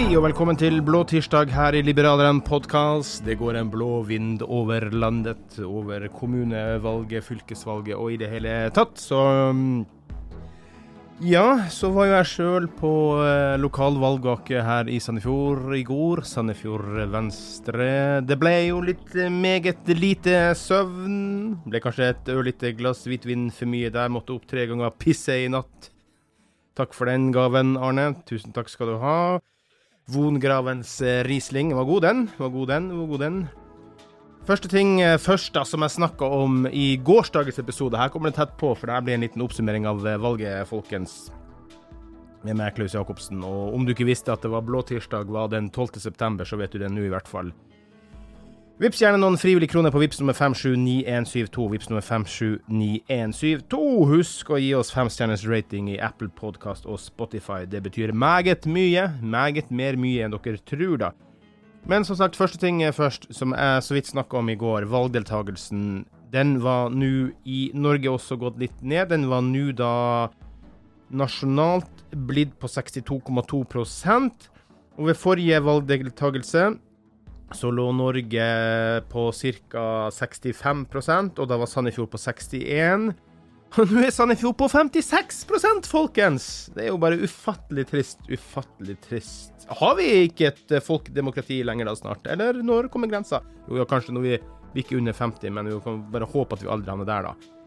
Hei og velkommen til Blå tirsdag her i Liberaleren podkast. Det går en blå vind over landet, over kommunevalget, fylkesvalget og i det hele tatt. Så um, ja, så var jo jeg sjøl på eh, lokal valgvake her i Sandefjord i går. Sandefjord Venstre. Det ble jo litt eh, meget lite søvn. Ble kanskje et ørlite glass hvitvin for mye der. Måtte opp tre ganger pisse i natt. Takk for den gaven, Arne. Tusen takk skal du ha. Vongravens eh, Riesling var god, den. Var god, den. Var god, den. Første ting eh, først, da, som jeg snakka om i gårsdagens episode. Her kommer det tett på, for det her blir en liten oppsummering av eh, valget, folkens. Med meg, Klaus Jacobsen. Og om du ikke visste at det var blå tirsdag var den 12. september, så vet du det nå, i hvert fall. Vips gjerne noen frivillige kroner på Vips nummer 579172. Vips nummer 579172. Husk å gi oss femstjerners rating i Apple Podcast og Spotify. Det betyr meget mye. Meget mer mye enn dere tror, da. Men som sagt, første ting først, som jeg så vidt snakka om i går. Valgdeltagelsen. Den var nå i Norge også gått litt ned. Den var nå da nasjonalt blitt på 62,2 Og ved forrige valgdeltagelse så lå Norge på ca. 65% og da var Sandefjord på 61 Og nå er Sandefjord på 56% folkens! Det er jo bare ufattelig trist. Ufattelig trist. Har vi ikke et eh, folkedemokrati lenger da snart? Eller når kommer grensa? Jo, ja, kanskje når vi ikke er under 50, men vi kan bare håpe at vi aldri havner der, da.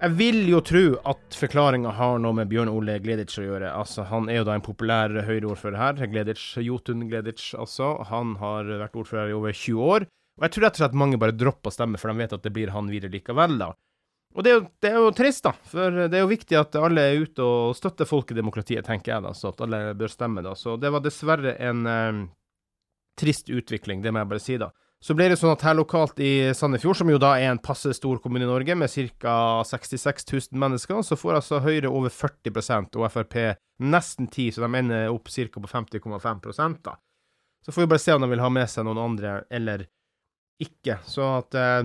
Jeg vil jo tro at forklaringa har noe med Bjørn Ole Gleditsch å gjøre. Altså, Han er jo da en populær Høyre-ordfører her. Gleditsch, Jotun Gleditsch, altså. Han har vært ordfører i over 20 år. Og jeg tror rett og slett mange bare dropper å stemme, for de vet at det blir han videre likevel, da. Og det er, jo, det er jo trist, da. For det er jo viktig at alle er ute og støtter folkedemokratiet, tenker jeg da. Så at alle bør stemme, da. Så det var dessverre en eh, trist utvikling, det må jeg bare si, da. Så ble det sånn at her lokalt i Sandefjord, som jo da er en passe stor kommune i Norge, med ca. 66 000 mennesker, så får altså Høyre over 40 og Frp nesten 10 så de ender opp ca. på 50,5 da. Så får vi bare se om de vil ha med seg noen andre eller ikke. Så at eh,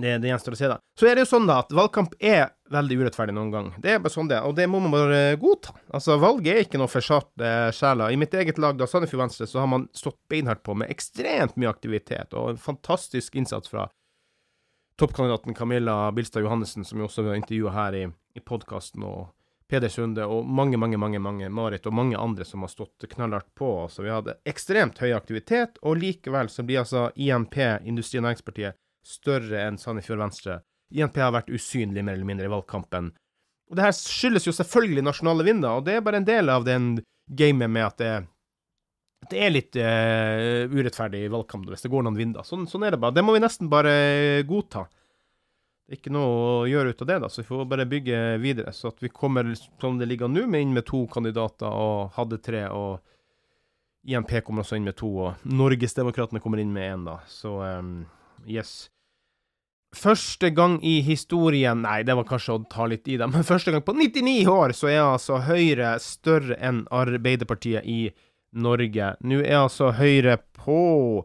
det, det gjenstår å se, da. Så er det jo sånn da at valgkamp er veldig urettferdig noen gang. Det er bare sånn det er, og det må man bare godta. Altså, valget er ikke noe forsarte sjeler. I mitt eget lag, da, Sandefjord Venstre, så har man stått beinhardt på med ekstremt mye aktivitet og en fantastisk innsats fra toppkandidaten Camilla Bilstad Johannessen, som vi også har intervjua her i, i podkasten, og Peder Sunde og mange, mange, mange, mange, Marit og mange andre som har stått knallhardt på. Så vi hadde ekstremt høy aktivitet, og likevel så blir altså INP, Industri- og Næringspartiet, større enn Sandefjord Venstre. INP har vært usynlig mer eller mindre i valgkampen. Og det her skyldes jo selvfølgelig nasjonale vinder, og det er bare en del av den gamet med at det, det er litt uh, urettferdig valgkamp hvis det går noen vinder. Sånn, sånn, er det bare. Det må vi nesten bare godta. Det er ikke noe å gjøre ut av det, da, så vi får bare bygge videre. Så at vi kommer sånn det ligger nå, inn med to kandidater og hadde tre, og INP kommer også inn med to, og Norgesdemokratene kommer inn med én, da. Så um, yes. Første gang i historien Nei, det var kanskje å ta litt i det, men første gang på 99 år så er altså Høyre større enn Arbeiderpartiet i Norge. Nå er altså Høyre på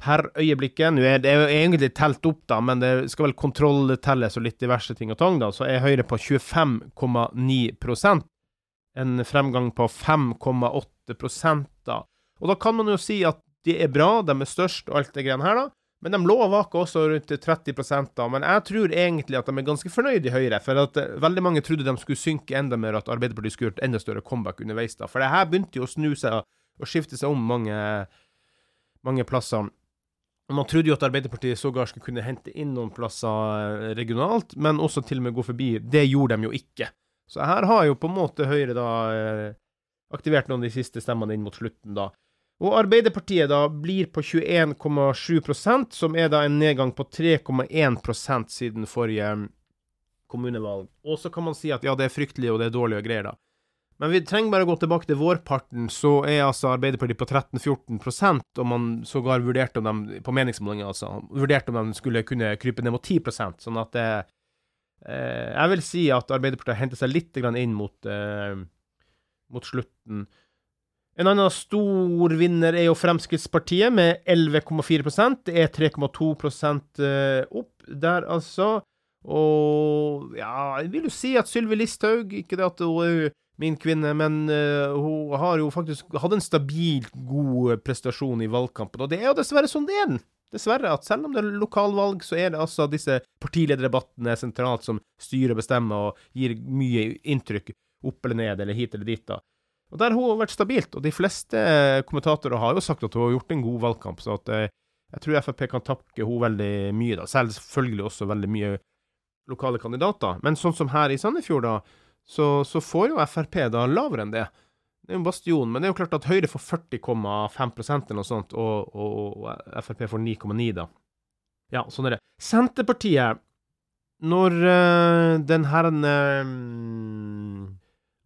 per øyeblikket Nå er det jo egentlig telt opp, da, men det skal vel kontrolltelles og litt diverse ting og tang, da. Så er Høyre på 25,9% En fremgang på 5,8 da. Og da kan man jo si at de er bra, de er størst og alt det greiene her, da. Men de lover også rundt 30 da. Men jeg tror egentlig at de er ganske fornøyd i Høyre. For at uh, veldig mange trodde de skulle synke enda mer, at Arbeiderpartiet skulle gjort enda større comeback underveis. da. For det her begynte jo å snu seg og skifte seg om mange, mange plasser. Man trodde jo at Arbeiderpartiet sågar skulle kunne hente inn noen plasser eh, regionalt, men også til og med gå forbi. Det gjorde de jo ikke. Så her har jo på en måte Høyre da eh, aktivert noen av de siste stemmene inn mot slutten, da. Og Arbeiderpartiet da blir på 21,7% som er da en nedgang på 3,1 siden forrige mm, kommunevalg. Og så kan man si at ja, det er fryktelig og det er dårlige greier, da. Men vi trenger bare å gå tilbake til vårparten, så er altså Arbeiderpartiet på 13-14% og man sågar vurderte om de på meningsmålinger altså, vurderte om de skulle kunne krype ned mot 10 sånn at det eh, Jeg vil si at Arbeiderpartiet henter seg litt inn mot, eh, mot slutten. En annen stor vinner er jo Fremskrittspartiet, med 11,4% Det er 3,2% eh, opp der, altså. Og ja, jeg vil jo si at Sylvi Listhaug Ikke det at hun er min kvinne, men uh, hun har jo faktisk hatt en stabilt god prestasjon i valgkampen. Og det er jo dessverre sånn det er. den. Dessverre, at selv om det er lokalvalg, så er det altså disse partilederdebattene sentralt som styrer og bestemmer og gir mye inntrykk opp eller ned, eller hit eller dit, da. Og der har hun vært stabilt, og de fleste kommentatorer har jo sagt at hun har gjort en god valgkamp, så at eh, jeg tror Frp kan takke hun veldig mye, da. Selv selvfølgelig også veldig mye lokale kandidater. Men sånn som her i Sandefjord, da, så, så får jo Frp da lavere enn det. Det er jo en bastion, men det er jo klart at Høyre får 40,5 eller noe sånt, og, og, og Frp får 9,9, da. Ja, sånn er det. Senterpartiet, når øh, den herren uh,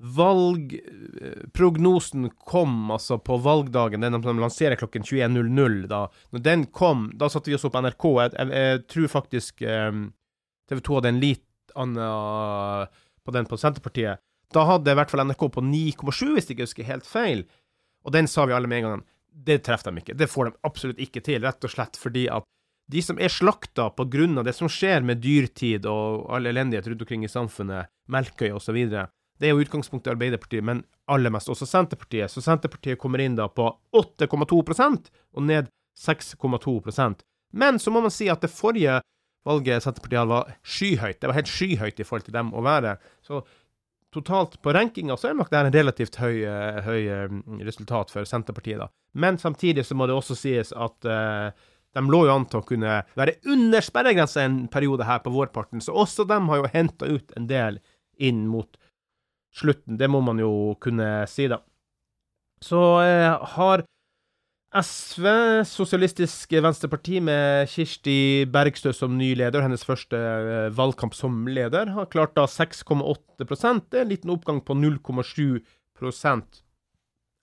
valgprognosen kom altså på valgdagen, den de lanserer klokken 21.00, da Når den kom, da satte vi oss opp på NRK. Jeg, jeg, jeg tror faktisk um, TV 2 hadde en litt annen på den på Senterpartiet. Da hadde i hvert fall NRK på 9,7, hvis jeg ikke husker helt feil. Og den sa vi alle med en gang. Det treffer de ikke. Det får de absolutt ikke til, rett og slett fordi at de som er slakta på grunn av det som skjer med dyrtid og all elendighet rundt omkring i samfunnet, Melkøy osv., det er jo utgangspunktet i Arbeiderpartiet, men aller mest også Senterpartiet. Så Senterpartiet kommer inn da på 8,2% og ned 6,2% Men så må man si at det forrige valget Senterpartiet hadde, var skyhøyt. Det var helt skyhøyt i forhold til dem å være. Så totalt på rankinga så er nok det en relativt høy, eh, høy, eh, resultat for Senterpartiet, da. Men samtidig så må det også sies at uh, de lå jo an til å kunne være under sperregrensa en periode her på vårparten, så også de har jo henta ut en del inn mot slutten. Det må man jo kunne si, da. Så eh, har SV, Sosialistisk Venstreparti, med Kirsti Bergstø som ny leder, hennes første eh, valgkamp som leder, har klart da 6,8 Det er en liten oppgang på 0,7%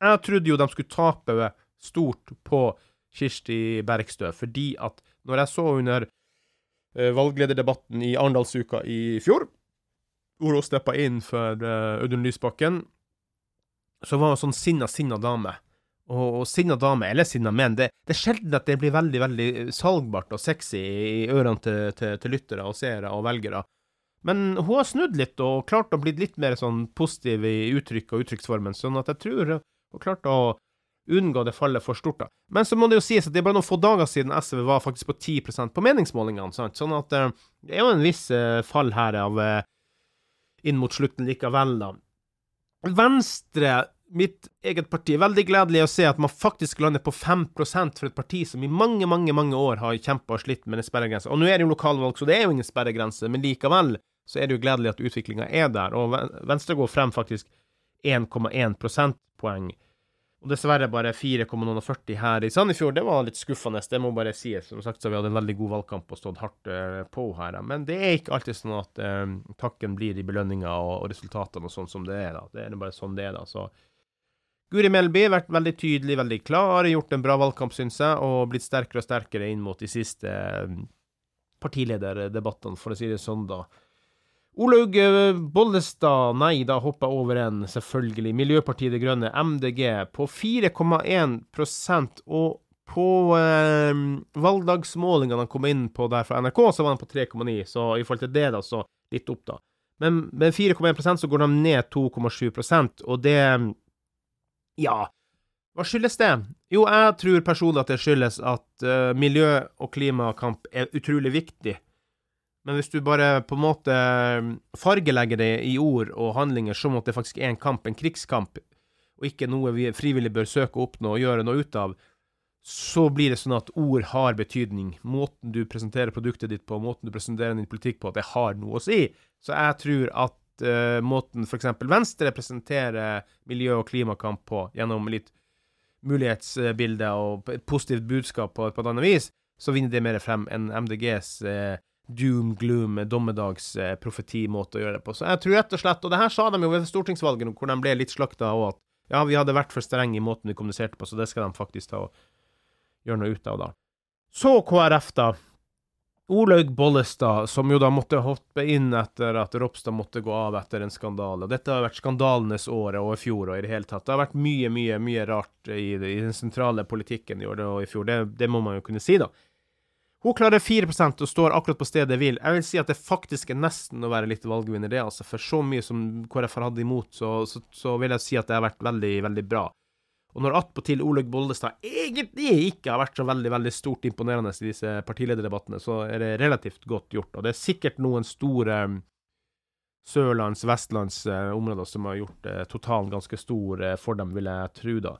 Jeg trodde jo de skulle tape stort på Kirsti Bergstø, fordi at når jeg så under eh, valglederdebatten i Arendalsuka i fjor, hvor hun steppa inn for uh, Audun Lysbakken, så var hun sånn sinna, sinna dame. Og, og sinna dame, eller sinna menn, det, det, er sjelden at det blir veldig veldig salgbart og sexy i ørene til, til, til lyttere og seere og velgere. Men hun har snudd litt og klart å bli litt mer sånn positiv i uttrykk og uttrykksformen, sånn at jeg tror hun har klart å unngå det fallet for stort. da. Men så må det jo sies at det er bare noen få dager siden SV var faktisk på 10% på meningsmålingene, sant? sånn at uh, det er jo en viss fall her av inn mot slutten likevel, da. Venstre, mitt eget parti, veldig gledelig å se at man faktisk lander på 5% for et parti som i mange, mange mange år har kjempa og slitt med en sperregrense. Og nå er det jo lokalvalg, så det er jo ingen sperregrense, men likevel så er det jo gledelig at utviklinga er der. Og Venstre går frem faktisk 1,1 prosentpoeng og dessverre bare 4,40 her i Sandefjord. Det var litt skuffende, det må bare sies. Som sagt så vi hadde en veldig god valgkamp og stått hardt uh, på her. Men det er ikke alltid sånn at uh, takken blir i belønninga og, og, resultatene og sånn som det er. da. Det er bare sånn det er, da. Så Guri Melby har vært veldig tydelig, veldig klar, gjort en bra valgkamp, syns jeg, og blitt sterkere og sterkere inn mot de siste uh, partilederdebattene, for å si det sånn, da. Olaug eh, Bollestad, nei, da hopper jeg over en, selvfølgelig. Miljøpartiet De Grønne, MDG, på 4,1% og på eh, valgdagsmålingene han kom inn på der fra NRK, så var han på 3,9, så i forhold til det, da, så litt opp, da. Men med 4,1% så går de ned 2,7% og det Ja, hva skyldes det? Jo, jeg tror personlig at det skyldes at uh, miljø- og klimakamp er utrolig viktig. Men hvis du bare på en måte fargelegger det i ord og handlinger som at det faktisk er en kamp, en krigskamp, og ikke noe vi frivillig bør søke å oppnå og gjøre noe ut av, så blir det sånn at ord har betydning. Måten du presenterer produktet ditt på, måten du presenterer din politikk på, at det har noe å si. Så jeg tror at uh, måten f.eks. Venstre presenterer miljø- og klimakamp på, gjennom litt mulighetsbilde og et positivt budskap på, på et annet vis, så vinner det mer frem enn MDGs uh, doom, gloom, dommedagsprofetimåte å gjøre det på. Så jeg tror rett og slett, og det her sa de jo ved stortingsvalget, hvor de ble litt slakta, og at ja, vi hadde vært for strenge i måten vi kommuniserte på, så det skal de faktisk ta og gjøre noe ut av, da. Så KrF, da. Olaug Bollestad, som jo da måtte hoppe inn etter at Ropstad måtte gå av etter en skandale. Dette har vært skandalenes år og i fjor og i det hele tatt. Det har vært mye, mye mye rart i, i den sentrale politikken i år og i fjor. Det, det, må man jo kunne si, da. Hun klarer 4% og står akkurat på stedet hvil. Jeg vil si at det faktisk er nesten å være litt valgvinner, det, altså. For så mye som KrF har hatt imot, så, så, så vil jeg si at det har vært veldig, veldig bra. Og når attpåtil Olaug Bollestad egentlig ikke har vært så veldig veldig stort imponerende i disse partilederdebattene, så er det relativt godt gjort. Og det er sikkert noen store um, sørlands-, vestlands uh, områder som har gjort uh, totalen ganske stor uh, for dem, vil jeg tro, da.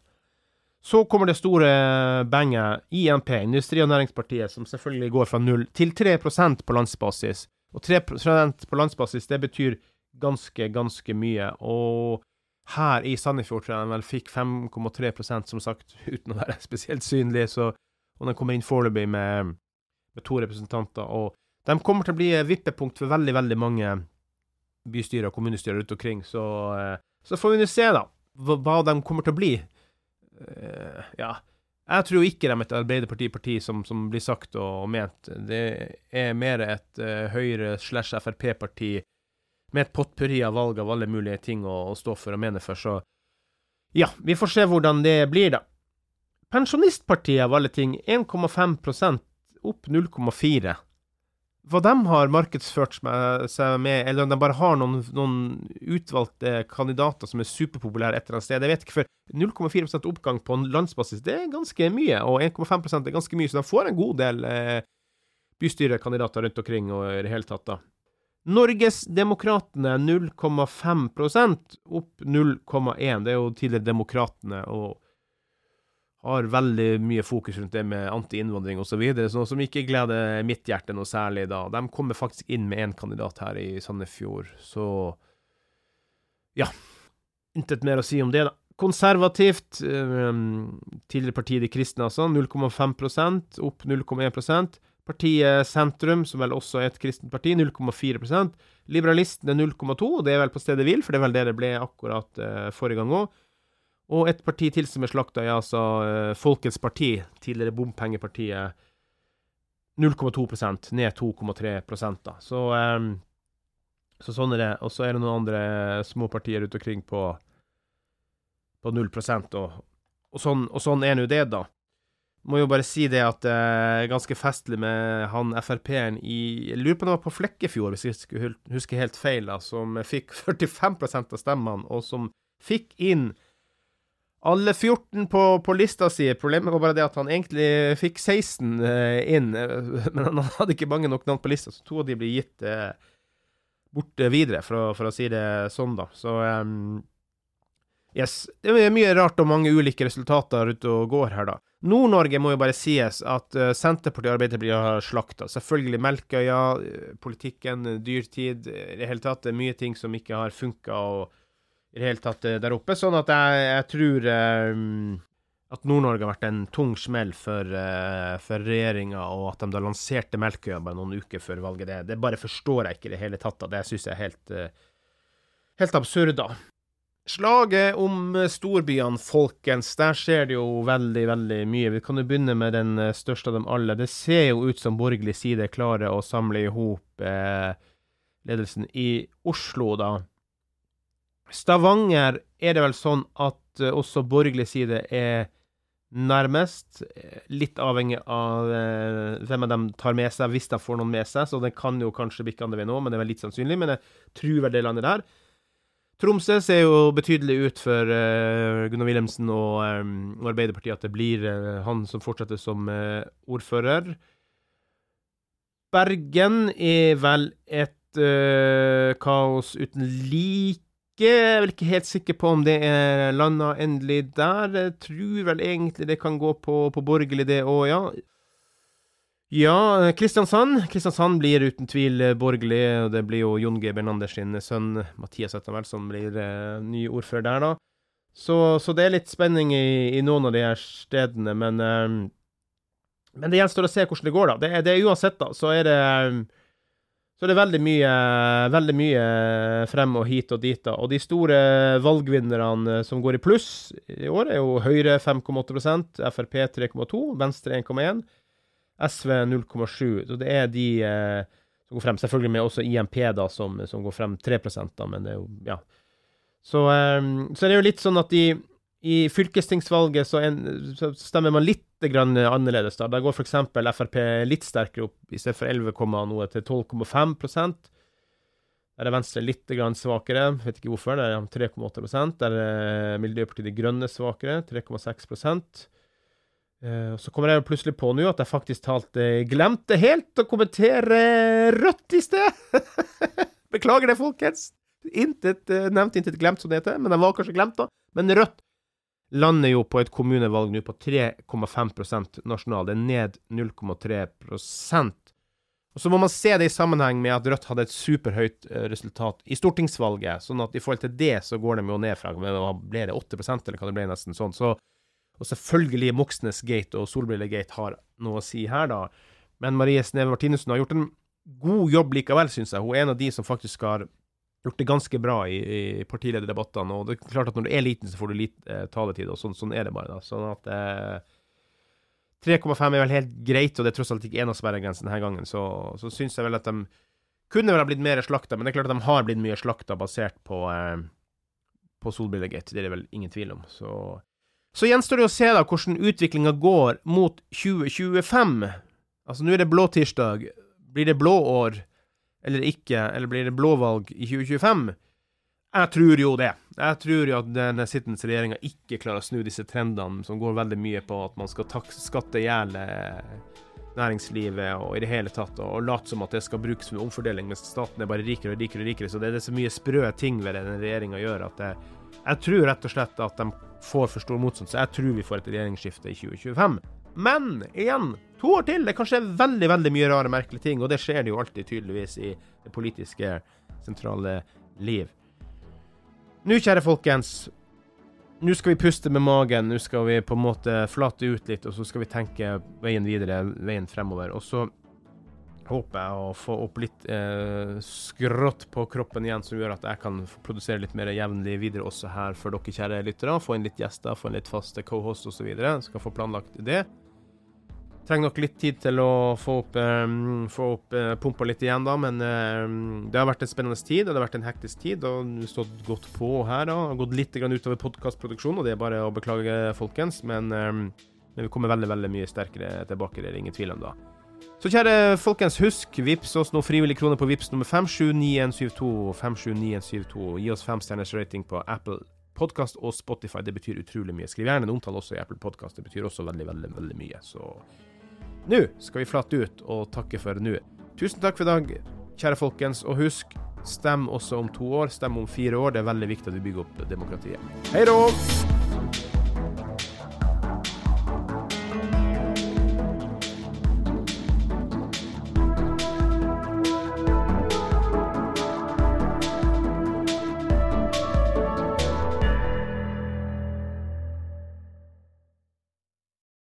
Så kommer det store banget INP, Industri- og Næringspartiet, som selvfølgelig går fra 0 til 3% på landsbasis. Og 3% på landsbasis, det betyr ganske, ganske mye. Og her i Sandefjord tror jeg de vel fikk 5,3% som sagt, uten å være spesielt synlig. Så, og de kommer inn foreløpig med, med, to representanter. Og de kommer til å bli vippepunkt for veldig, veldig mange bystyrer og kommunestyrer rundt omkring. Så, eh, så får vi nå se, da, hva, de kommer til å bli. Uh, ja. Jeg tror ikke de er et Arbeiderparti-parti som, som, blir sagt og, ment. Det er mer et uh, Høyre slash Frp-parti med et potpurri av valg av alle mulige ting å, å, stå for og mene for, så ja, vi får se hvordan det blir, da. Pensjonistpartiet av alle ting, 1,5% opp 0,4. Hva de har markedsført seg med, eller om de bare har noen, noen utvalgte kandidater som er superpopulære et eller annet sted, jeg vet ikke, for 0,4% oppgang på en landsbasis, det er ganske mye, og 1,5% er ganske mye, så de får en god del eh, bystyrekandidater rundt omkring og i det hele tatt, da. Norgesdemokratene 0,5% opp 0,1. Det er jo tidligere Demokratene og har veldig mye fokus rundt det med anti-innvandring osv., noe som ikke gleder mitt hjerte noe særlig da. De kommer faktisk inn med én kandidat her i Sandefjord, så ja. Intet mer å si om det, da. Konservativt, um, tidligere partiet De kristne, altså, 0,5% opp 0,1% Partiet Sentrum, som vel også er et kristent parti, 0,4% Liberalistene 0,2, og det er vel på stedet hvil, for det er vel det det ble akkurat uh, forrige gang òg. Og et parti til som er slakta, er altså uh, Folkets Parti, tidligere bompengepartiet, 0,2% ned 2,3 da. Så, um, så sånn er det. Og så er det noen andre små partier rundt omkring på, på 0% og, og, sånn, og sånn er nå det, da. Må jo bare si det at det er ganske festlig med han Frp-en i Jeg lurer på om det var på Flekkefjord, hvis jeg skulle huske helt feil, da, som fikk 45% av stemmene, og som fikk inn alle 14 på, på, lista si. Problemet var bare det at han egentlig fikk 16 eh, inn, men han hadde ikke mange nok navn på lista, så to av de ble gitt eh, bort videre, for å, for å, si det sånn, da. Så um, Yes. Det er mye rart og mange ulike resultater ute og går her, da. Nord-Norge må jo bare sies at Senterpartiet og Arbeiderpartiet har slakta. Selvfølgelig Melkøya, politikken, dyrtid I det hele tatt det er mye ting som ikke har funka i det hele tatt uh, der oppe. Sånn at jeg, jeg tror at Nord-Norge har vært en tung smell for, for regjeringa, og at de da lanserte Melkøya bare noen uker før valget. Det, det bare forstår jeg ikke i det hele tatt. Da. Det syns jeg er helt, helt absurd, da. Slaget om storbyene, folkens. Der skjer det jo veldig, veldig mye. Vi kan jo begynne med den eh, største av dem alle. Det ser jo ut som borgerlig side klarer å samle i hop eh, ledelsen i Oslo, da. Stavanger er det vel sånn at eh, også borgerlig side er nærmest. eh, Litt avhengig av eh, hvem av dem tar med seg, hvis de får noen med seg. Så det kan jo kanskje bikke andre veien òg, men det er vel litt sannsynlig. Men jeg tror vel det landet der. Tromsø ser jo betydelig ut for Gunnar Wilhelmsen og, Arbeiderpartiet at det blir han som fortsetter som ordfører. Bergen er vel et kaos uten like. Jeg er vel ikke helt sikker på om det er landa endelig der. Jeg tror vel egentlig det kan gå på, på borgerlig, det òg, ja. Ja, Kristiansand. Kristiansand blir uten tvil borgerlig. og Det blir jo Jon G. Bernander sin sønn Mathias Ettervel som blir eh, ny ordfører der, da. Så, så, det er litt spenning i, i, noen av de her stedene, men eh, Men det gjenstår å se hvordan det går, da. Det, det er uansett, da, så er det så er det veldig mye, veldig mye frem og hit og dit. da. Og de store valgvinnerne som går i pluss i år, er jo Høyre 5,8% Frp 3,2 Venstre 1,1 SV 0,7. Så det er de eh, som går frem. Selvfølgelig med også IMP, da, som, som går frem 3 da, men det er jo Ja. Så, eh, så det er jo litt sånn at i, i fylkestingsvalget så, en, så, stemmer man litt annerledes. da. Der går f.eks. Frp litt sterkere opp, i stedet for 11, noe til 12,5 Der er Venstre litt svakere, vet ikke hvorfor. Det er 3,8% Der er Miljøpartiet De Grønne svakere, 3,6 Uh, så kommer jeg plutselig på nå at jeg faktisk talt uh, glemte helt å kommentere Rødt i sted! Beklager det, folkens. Intet uh, nevnt, intet glemt, som det heter. Men den var kanskje glemt, da. Men Rødt lander jo på et kommunevalg nå på 3,5 nasjonal. Det er ned 0,3% Og Så må man se det i sammenheng med at Rødt hadde et superhøyt uh, resultat i stortingsvalget. sånn at i forhold til det så går de jo ned fra Ble det 8% eller hva det ble, nesten sånn. Så og selvfølgelig Moxnes-gate og Solbrille-gate har noe å si her, da. Men Marie Sneve Martinussen har gjort en god jobb likevel, syns jeg. Hun er en av de som faktisk har gjort det ganske bra i, i partilederdebattene. Og det er klart at når du er liten, så får du litt eh, taletid, og sånn, sånn, er det bare. da. Sånn at eh, 3,5 er vel helt greit, og det er tross alt ikke en av enårsverregrense denne gangen. Så, så syns jeg vel at de kunne vel ha blitt mer slakta, men det er klart at de har blitt mye slakta basert på, eh, på Solbrille-gate. Det er det vel ingen tvil om. Så så gjenstår det å se da hvordan utviklinga går mot 2025. Altså, nå er det blå tirsdag. Blir det blå år eller ikke? Eller blir det blåvalg i 2025? Jeg tror jo det. Jeg tror jo at den sittende regjeringa ikke klarer å snu disse trendene som går veldig mye på at man skal skatte i hjel eh, næringslivet og i det hele tatt, og, late som at det skal brukes med omfordeling, mens staten er bare rikere og rikere og rikere. Så det er så mye sprø ting ved det den regjeringa gjør, at det, jeg tror rett og slett at de får for stor motstand, så jeg tror vi får et regjeringsskifte i 2025. Men igjen, to år til. Det kan skje veldig veldig mye rare, merkelige ting, og det skjer det jo alltid tydeligvis i det politiske sentrale liv. Nå, kjære folkens, nå skal vi puste med magen. Nå skal vi på en måte flate ut litt, og så skal vi tenke veien videre, veien fremover. Og så håper jeg å få opp litt eh, skrått på kroppen igjen, som gjør at jeg kan produsere litt mer jevnlig videre også her for dere kjære lyttere. Få inn litt gjester, få inn litt faste co-host osv. Skal få planlagt det. Trenger nok litt tid til å få opp, um, opp uh, pumpa litt igjen, da, men uh, det har vært en spennende tid, og det har vært en hektisk tid. Og det har stått godt på her, da. Har gått litt utover podkastproduksjonen, og det er bare å beklage, folkens. Men, um, men vi kommer veldig, veldig mye sterkere tilbake, det er ingen tvil om da. Så kjære folkens, husk, vips oss noen frivillige kroner på vips nummer 579172. 579172. Gi oss fem stjerners rating på Apple Podkast og Spotify. Det betyr utrolig mye. Skriv gjerne en omtale også i Apple Podkast. Det betyr også veldig, veldig, veldig mye. Så nå skal vi flate ut og takke for nå. Tusen takk for i dag, kjære folkens. Og husk, stem også om to år. Stem om fire år. Det er veldig viktig at vi bygger opp demokratiet. Hei då!